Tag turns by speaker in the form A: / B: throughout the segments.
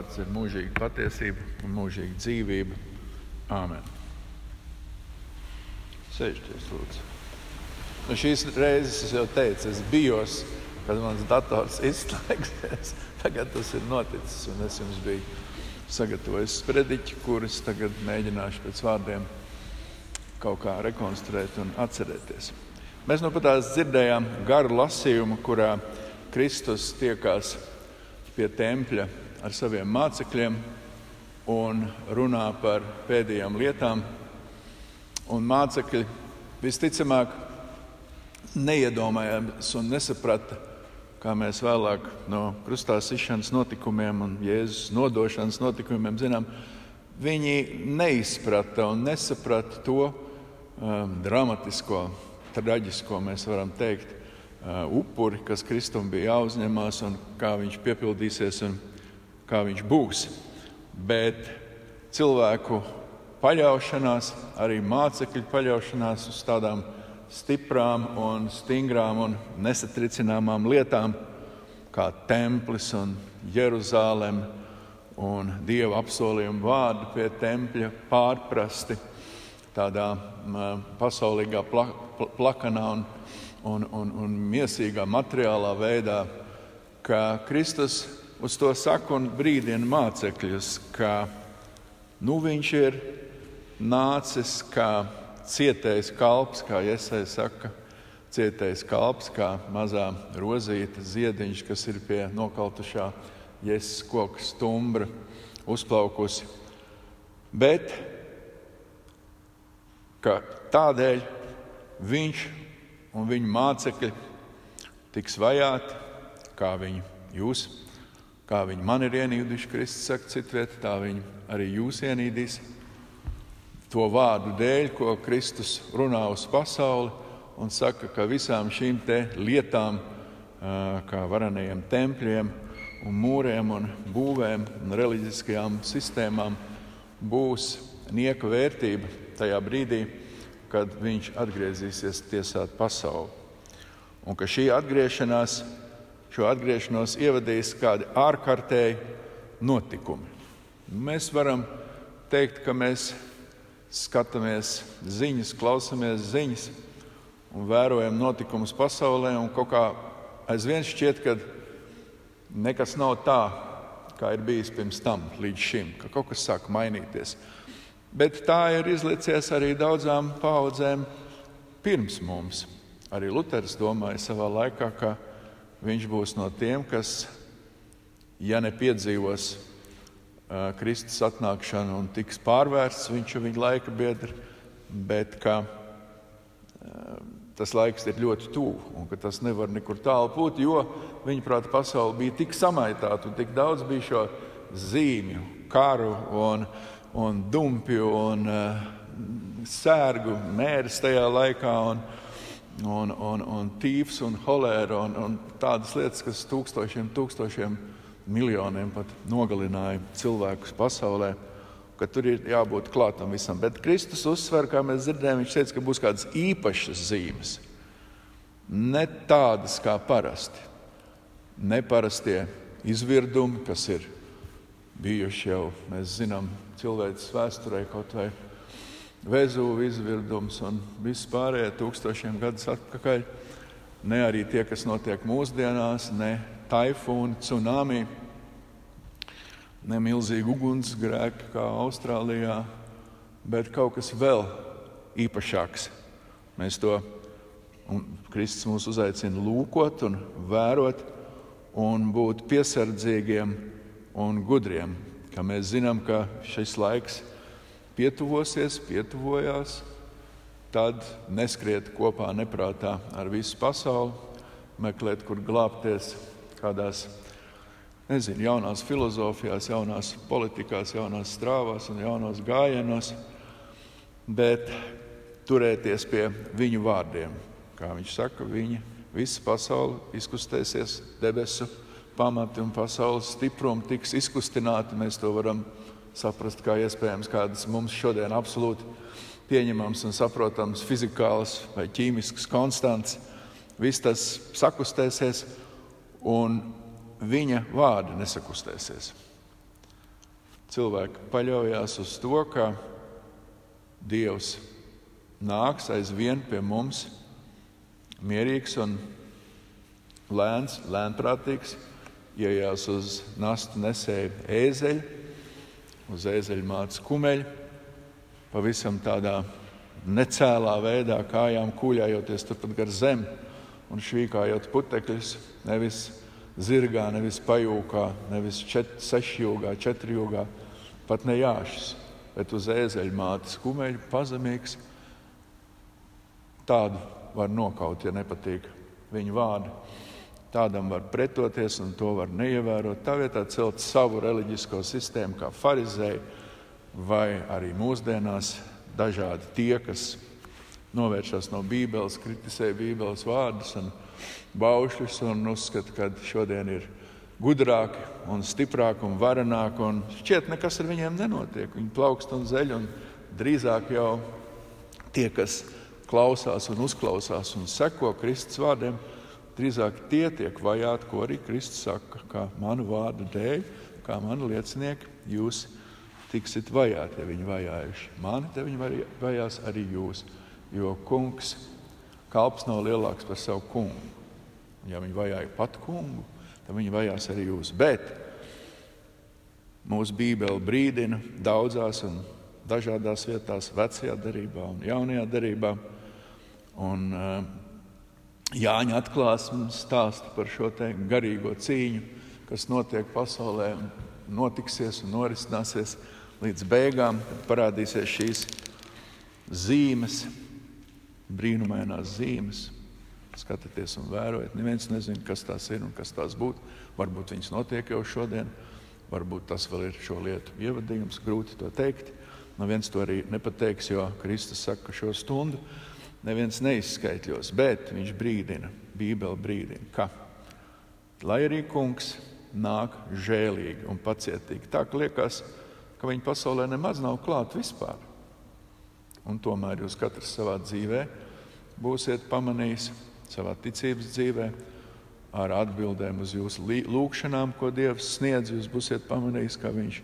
A: vārds ir mūžīga patiesība un mūžīga dzīvība. Āmen. Sēžties, lūdzu. Nu, šīs reizes es jau teicu, es bijos, kad mans dators izslēgsies. Tagad tas ir noticis, un es jums biju sagatavojis sprediķi, kurus tagad mēģināšu pēc vārdiem kaut kā rekonstruēt un atcerēties. Mēs nu pat dzirdējām garu lasījumu, kurā Kristus tiekās pie tempļa ar saviem mācekļiem un runā par pēdējām lietām. Un mācekļi visticamāk neiedomājās un nesaprata, kā mēs vēlāk no krustā sišanas notikumiem un Jēzus nodošanas notikumiem zinām, viņi neizprata un nesaprata to um, dramatisko, traģisko, mēs varam teikt, Uh, upuri, kas Kristum bija jāuzņemās un kā viņš piepildīsies un kā viņš būs. Bet cilvēku paļaušanās, arī mācekļu paļaušanās uz tādām stiprām un stingrām un nesatricināmām lietām, kā templis un Jeruzalem un Dieva apsolījuma vārdi pie tempļa pārprasti tādā pasaulīgā pla, pla, plakanā un un, un, un mīsīgā materiālā veidā, ka Kristus uz to saka un brīdina mācekļus, ka nu, viņš ir nācis kā cietējs kalps, kā Iesai saka, cietējs kalps, kā mazā rozīta ziediņš, kas ir pie nokautušā jēzus koka stumbra uzplaukusi. Bet tādēļ viņš un viņu mācekļi tiks vajāti, kā viņi jūs, kā viņi man ir ienīduši, Kristus saka, citviet, tā viņi arī jūs ienīdīs. To vārdu dēļ, ko Kristus runā uz pasauli un saka, ka visām šīm lietām, kā varenajiem tempļiem, un mūriem, un būvēm un reliģiskajām sistēmām, būs nieka vērtība tajā brīdī, kad viņš atgriezīsies tiesāt pasauli. Un ka šī atgriešanās, šo atgriešanos ievadīs kādi ārkārtēji notikumi. Mēs varam teikt, ka mēs skatāmies ziņas, klausāmies ziņas un vērojam notikumus pasaulē, kaut kā aizvien šķiet, ka nekas nav tā, kā ir bijis pirms tam, līdz šim, ka kaut kas sāk mainīties. Bet tā ir izlicies arī daudzām paudzēm pirms mums. Arī Luters domāja savā laikā, ka viņš būs no tiem, kas, ja nepiedzīvos uh, Kristus atnākšanu un tiks pārvērsts, viņš ir viņa laika biedrs, bet ka uh, tas laiks ir ļoti tuvu un ka tas nevar nekur tālu būt, jo viņa prāta pasaule bija tik samaitāta un tik daudz bija šo zīmju, karu un un dumpju un uh, sērgu mērs tajā laikā. Un, un, un, un tīfs un holēra un, un tādas lietas, kas tūkstošiem, tūkstošiem miljoniem pat nogalināja cilvēkus pasaulē. Tur ir jābūt klātam visam. Bet Kristus uzsver, kā mēs dzirdējām, viņš teica, ka būs kādas īpašas zīmes. Ne tādas kā parasti. Neparastie izvirdumi, kas ir bijuši jau, mēs zinām, cilvēces vēsturē, kaut vai Vēzūva izvirdums un viss pārējie tūkstošiem gadus atpakaļ. Ne arī tie, kas notiek mūsdienās, ne taifūni, tsunami, ne milzīgi ugunsgrēki kā Austrālijā, bet kaut kas vēl īpašāks. Mēs to, Kristus mūs uzaicina lūkot un vērot un būt piesardzīgiem un gudriem ka mēs zinām, ka šis laiks pietuvosies, pietuvojās, tad neskriet kopā neprātā ar visu pasauli, meklēt, kur glābties kādās nezinu, jaunās filozofijās, jaunās politikās, jaunās strāvās un jaunos gājienos, bet turēties pie viņu vārdiem. Kā viņš saka, viņa visa pasaule izkustēsies debesu pamati un pasaules stiprumi tiks izkustināti. Mēs to varam saprast kā iespējams kādas mums šodien absolūti pieņemams un saprotams fizikāls vai ķīmisks konstants. Viss tas sakustēsies, un viņa vārdi nesakustēsies. cilvēki paļaujas uz to, ka Dievs nāks aizvien pie mums mierīgs un lēns, lēnprātīgs, iejās uz nastu nesēju ēzeļu, uz ēzeļu mātes kumeļu, pavisam tādā necēlā veidā, kājām kuļājoties turpat gar zemi un švīkājot putekļus, nevis zirgā, nevis pajūkā, nevis čet, sešjūgā, četrjūgā, pat ne jāšas, bet uz ēzeļu mātes kumeļu pazemīgs. Tādu var nokaut, ja nepatīk viņa vārdi. Tādam var pretoties un to var neievērot. Tā vietā celt savu reliģisko sistēmu, kā farizēji, vai arī mūsdienās dažādi tie, kas novēršas no Bībeles, kritizē Bībeles vārdus un baušļus un uzskata, ka šodien ir gudrāki un stiprāki un varenāki. Un šķiet, nekas ar viņiem nenotiek. Viņi plaukst un zeļ un drīzāk jau tie, kas klausās un uzklausās un seko Kristus vārdiem, drīzāk tie tiek vajāti, ko arī Kristus saka, kā manu vārdu dēļ, kā mani liecinieki, jūs tiksit vajāti, ja viņi vajājuši mani, tad viņi vajās arī jūs. Jo kungs, kalps nav lielāks par savu kungu. Ja viņi vajāja pat kungu, tad viņi vajās arī jūs. Bet mūsu Bībele brīdina daudzās un dažādās vietās, vecajā darbā un jaunajā darbā Un, uh, Jāņa atklāsmes stāsta par šo garīgo cīņu, kas notiek pasaulē, notiksies un norisināsies līdz beigām, kad parādīsies šīs zīmes, brīnumainās zīmes. Skatieties un vērojiet. Neviens nezina, kas tās ir un kas tās būtu. Varbūt viņas notiek jau šodien, varbūt tas vēl ir šo lietu ievadījums, grūti to teikt. No viens to arī nepateiks, jo Kristus saka, ka šo stundu neviens neizskaitļos, bet viņš brīdina, Bībele brīdina, ka lai arī kungs nāk žēlīgi un pacietīgi, tā ka liekas, ka viņa pasaulē nemaz nav klāta vispār. Un tomēr jūs katrs savā dzīvē būsiet pamanījis, savā ticības dzīvē, ar atbildēm uz jūsu lūgšanām, ko Dievs sniedz, jūs būsiet pamanījis, ka Viņš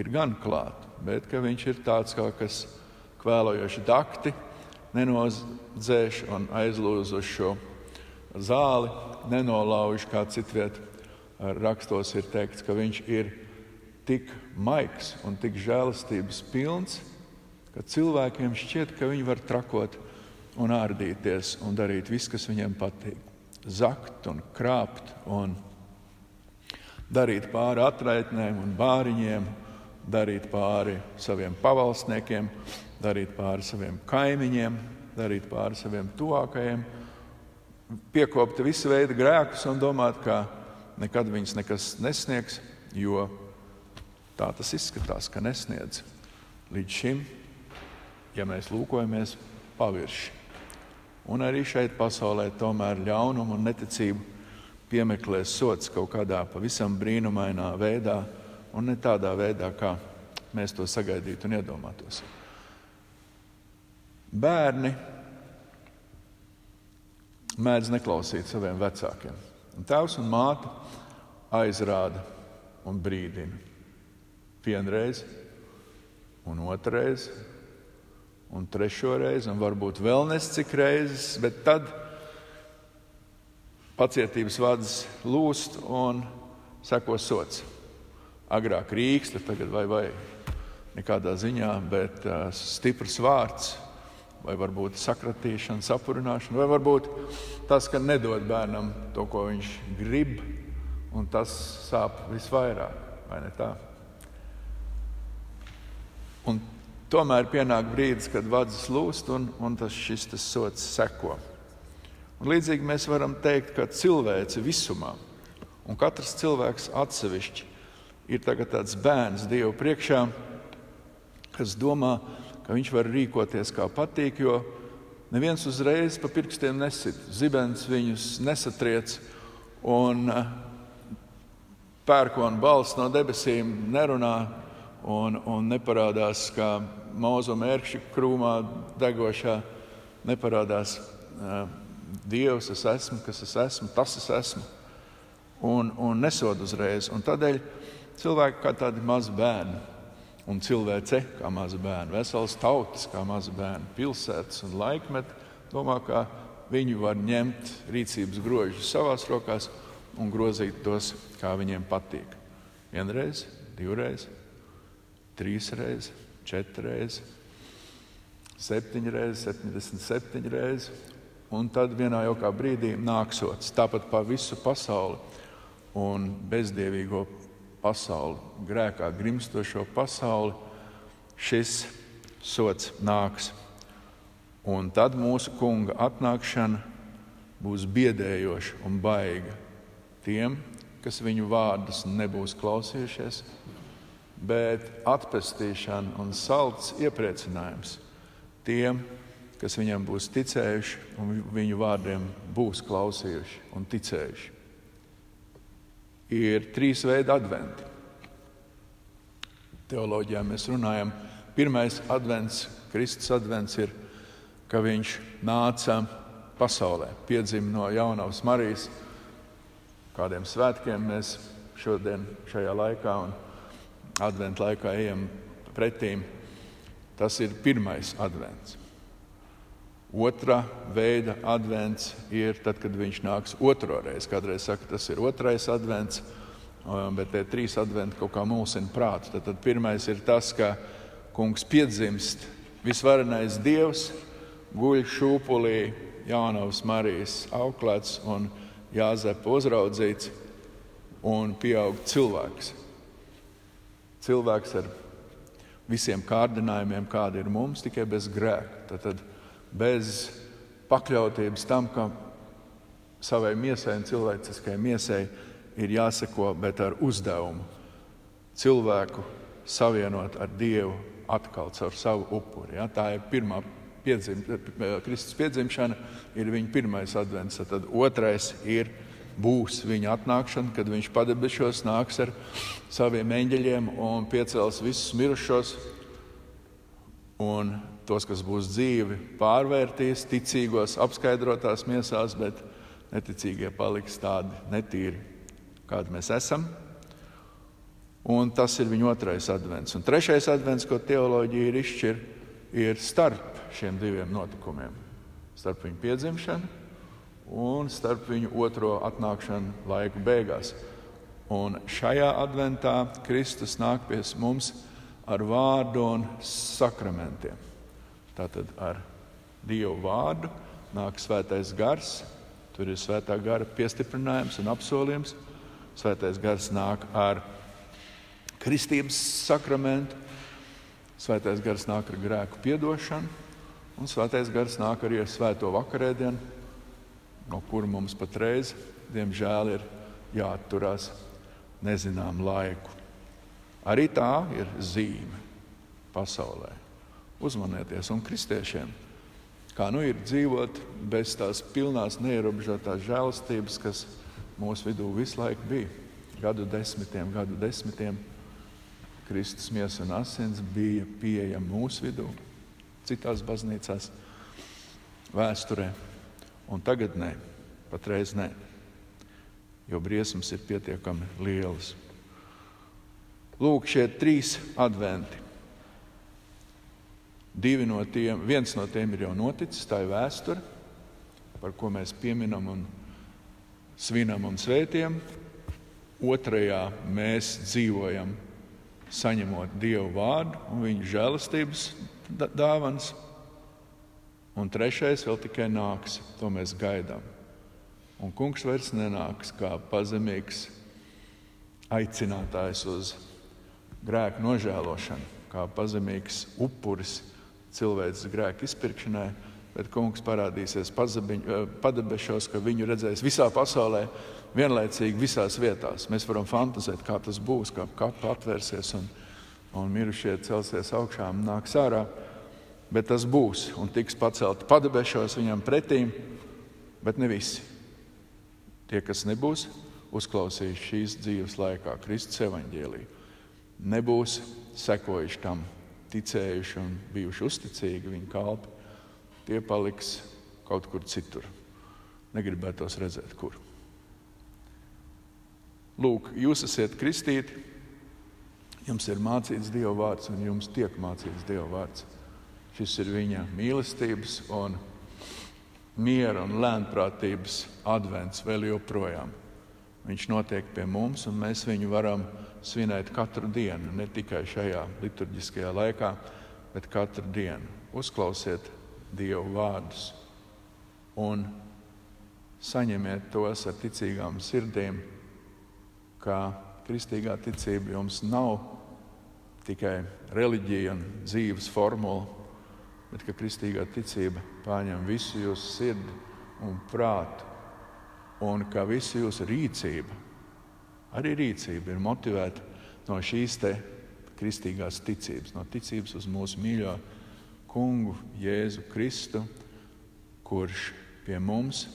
A: ir gan klāts, bet ka Viņš ir tāds kā kas kvēlojoši dakti, nenodzēš un aizlūz uz šo zāli, nenolauž kā citviet. Rakstos ir teikts, ka viņš ir tik maigs un tik žēlastības pilns, ka cilvēkiem šķiet, ka viņi var trakot un ārdīties un darīt visu, kas viņiem patīk. Zakt un krāpt un darīt pāri atraitnēm un bāriņiem, darīt pāri saviem pavalsniekiem, darīt pāri saviem kaimiņiem, darīt pāri saviem tuvākajiem, piekopt visu veidu grēkus un domāt, ka nekad viņas nekas nesniegs, jo tā tas izskatās, ka nesniedz. Līdz šim, ja mēs lūkojamies pavirši, un arī šeit pasaulē tomēr ļaunumu un neticību piemeklēs sots kaut kādā pavisam brīnumainā veidā, un ne tādā veidā, kā mēs to sagaidītu un iedomātos. Bērni mēdz neklausīt saviem vecākiem. Un tēvs un māte aizrāda un brīdina. Vienreiz, un otrreiz, un trešo reizi, un varbūt vēl nescik reizes, bet tad pacietības vads lūst un seko sots. Agrāk rīksta, tagad vai vai nekādā ziņā, bet uh, stiprs vārds vai varbūt sakratīšana, sapurināšana, vai varbūt tas, ka nedod bērnam to, ko viņš grib, un tas sāp visvairāk, vai tomēr pienāk brīdis, kad vadzis lūst, un, un tas šis tas sots seko. Un līdzīgi mēs varam teikt, ka cilvēce visumā, un katrs cilvēks atsevišķi, ir tāds bērns Dievu priekšā, kas domā, ka viņš var rīkoties kā patīk, jo neviens uzreiz pa pirkstiem nesit. Zibens viņus nesatriec un eh, pērkona balss no debesīm nerunā un, un neparādās kā mūzu mērķa krūmā degošā. Neparādās uh, Dievs, es esmu, kas es esmu, tas es esmu. Un, un nesod uzreiz. Un tādēļ cilvēki kā tādi mazi bērni un cilvēce kā maza bērna, veselas tautas kā maza bērna, pilsētas un laikmeti domā, ka viņi var ņemt rīcības grožus savās rokās un grozīt tos, kā viņiem patīk. Vienreiz, divreiz, trīsreiz, četrreiz, septiņreiz, septiņdesmit septiņreiz, un tad vienā jaukā brīdī nāksots tāpat pa visu pasauli un bezdievīgo pasauli, grēkā grimstošo pasauli, šis sots nāks. Un tad mūsu kunga atnākšana būs biedējoša un baiga. Tiem, kas viņu vārdus nebūs klausījušies, bet atpestīšana un salds iepriecinājums. Tiem, kas viņam būs ticējuši un viņu vārdiem būs klausījuši un ticējuši ir trīs veidi adventi. Teoloģijā mēs runājam, pirmais advents, Kristus advents ir, ka viņš nāca pasaulē, piedzima no jaunās Marijas. Kādiem svētkiem mēs šodien, šajā laikā un adventu laikā ejam pretīm. Tas ir pirmais advents. Otra veida advents ir tad, kad viņš nāks otro reizi. Kādreiz saka, tas ir otrais advents, bet tie trīs adventi kaut kā mulsina prātu. Tad, tad pirmais ir tas, ka kungs piedzimst, visvarenais dievs guļ šūpulī Jānavas Marijas auklēts un Jāzepa uzraudzīts un pieaug cilvēks. Cilvēks ar visiem kārdinājumiem, kādi ir mums, tikai bez grēka. Tad, tad bez pakļautības tam, ka savai miesai un cilvēciskajai miesai ir jāseko, bet ar uzdevumu cilvēku savienot ar Dievu atkal caur savu upuri. Ja? Tā ir pirmā piedzim, Kristus piedzimšana, ir viņa pirmais advents. Tad otrais ir būs viņa atnākšana, kad viņš padebešos nāks ar saviem eņģeļiem un piecels visus mirušos. Un tos, kas būs dzīvi, pārvērtīs ticīgos, apskaidrotās miesās, bet neticīgie paliks tādi netīri, kādi mēs esam. Un tas ir viņa otrais advents. Un trešais advents, ko teoloģija ir izšķirta, ir starp šiem diviem notikumiem. Starp viņu piedzimšanu un starp viņu otro atnākšanu laika beigās. Un šajā adventā Kristus nāk pie mums ar vārdu un sakramentiem. Tātad ar Dievu vārdu nāk svētais gars, tur ir svētā gara piestiprinājums un apsolījums. Svētais gars nāk ar kristības sakramentu, svētais gars nāk ar grēku piedošanu, un svētais gars nāk arī ar svēto vakarēdienu, no kura mums patreiz, diemžēl, ir jāatturās nezinām laiku. Arī tā ir zīme pasaulē uzmanieties un kristiešiem. Kā nu ir dzīvot bez tās pilnās, neierobežotās žēlastības, kas mūsu vidū visu laiku bija. Gadu desmitiem, gadu desmitiem Kristus miesa un asins bija pieejama mūsu vidū, citās baznīcās, vēsturē. Un tagad nē, patreiz nē, jo briesmas ir pietiekami lielas. Lūk, šie trīs adventi Divi no tiem, viens no tiem ir jau noticis, tā ir vēsture, par ko mēs pieminam un svinam un svētiem. Otrajā mēs dzīvojam, saņemot Dievu vārdu un viņa žēlastības dāvanas. Un trešais vēl tikai nāks, to mēs gaidām. Un kungs vairs nenāks kā pazemīgs aicinātājs uz grēku nožēlošanu, kā pazemīgs upuris cilvēces grēku izpirkšanai, bet kungs parādīsies eh, padebešos, ka viņu redzēs visā pasaulē, vienlaicīgi visās vietās. Mēs varam fantazēt, kā tas būs, kā kapa atvērsies un, un mirušie celsies augšā un nāks ārā. Bet tas būs un tiks pacelti padebešos viņam pretīm, bet ne visi. Tie, kas nebūs uzklausījuši šīs dzīves laikā Kristus evaņģēlīju, nebūs sekojuši tam ticējuši un bijuši uzticīgi viņa kalpi, tie paliks kaut kur citur. Negribētos redzēt, kur. Lūk, jūs esat kristīti, Jums ir mācīts Dieva vārds, un jums tiek mācīts Dieva vārds. Šis ir viņa mīlestības, un miera un lēnprātības advents vēl joprojām. Viņš notiek pie mums, un mēs viņu varam svinēt katru dienu, ne tikai šajā liturģiskajā laikā, bet katru dienu. Uzklausiet Dieva vārdus un saņemiet tos ar ticīgām sirdīm, ka kristīgā ticība jums nav tikai reliģija un dzīves formula, bet ka kristīgā ticība pārņem visu jūsu sirdi un prātu, un ka visa jūsu rīcība, arī rīcība, ir motivēta no šīs kristīgās ticības, no ticības uz mūsu mīļo kungu Jēzu Kristu, kurš pie mums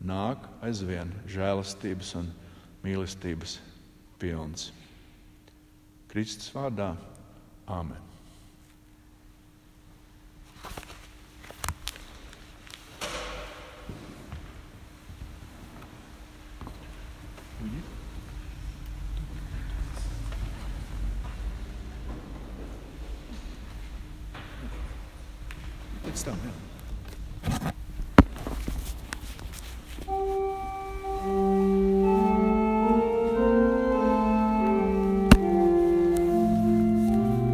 A: nāk aizvien žēlastības un mīlestības pilns. Kristus vārdā Āmen.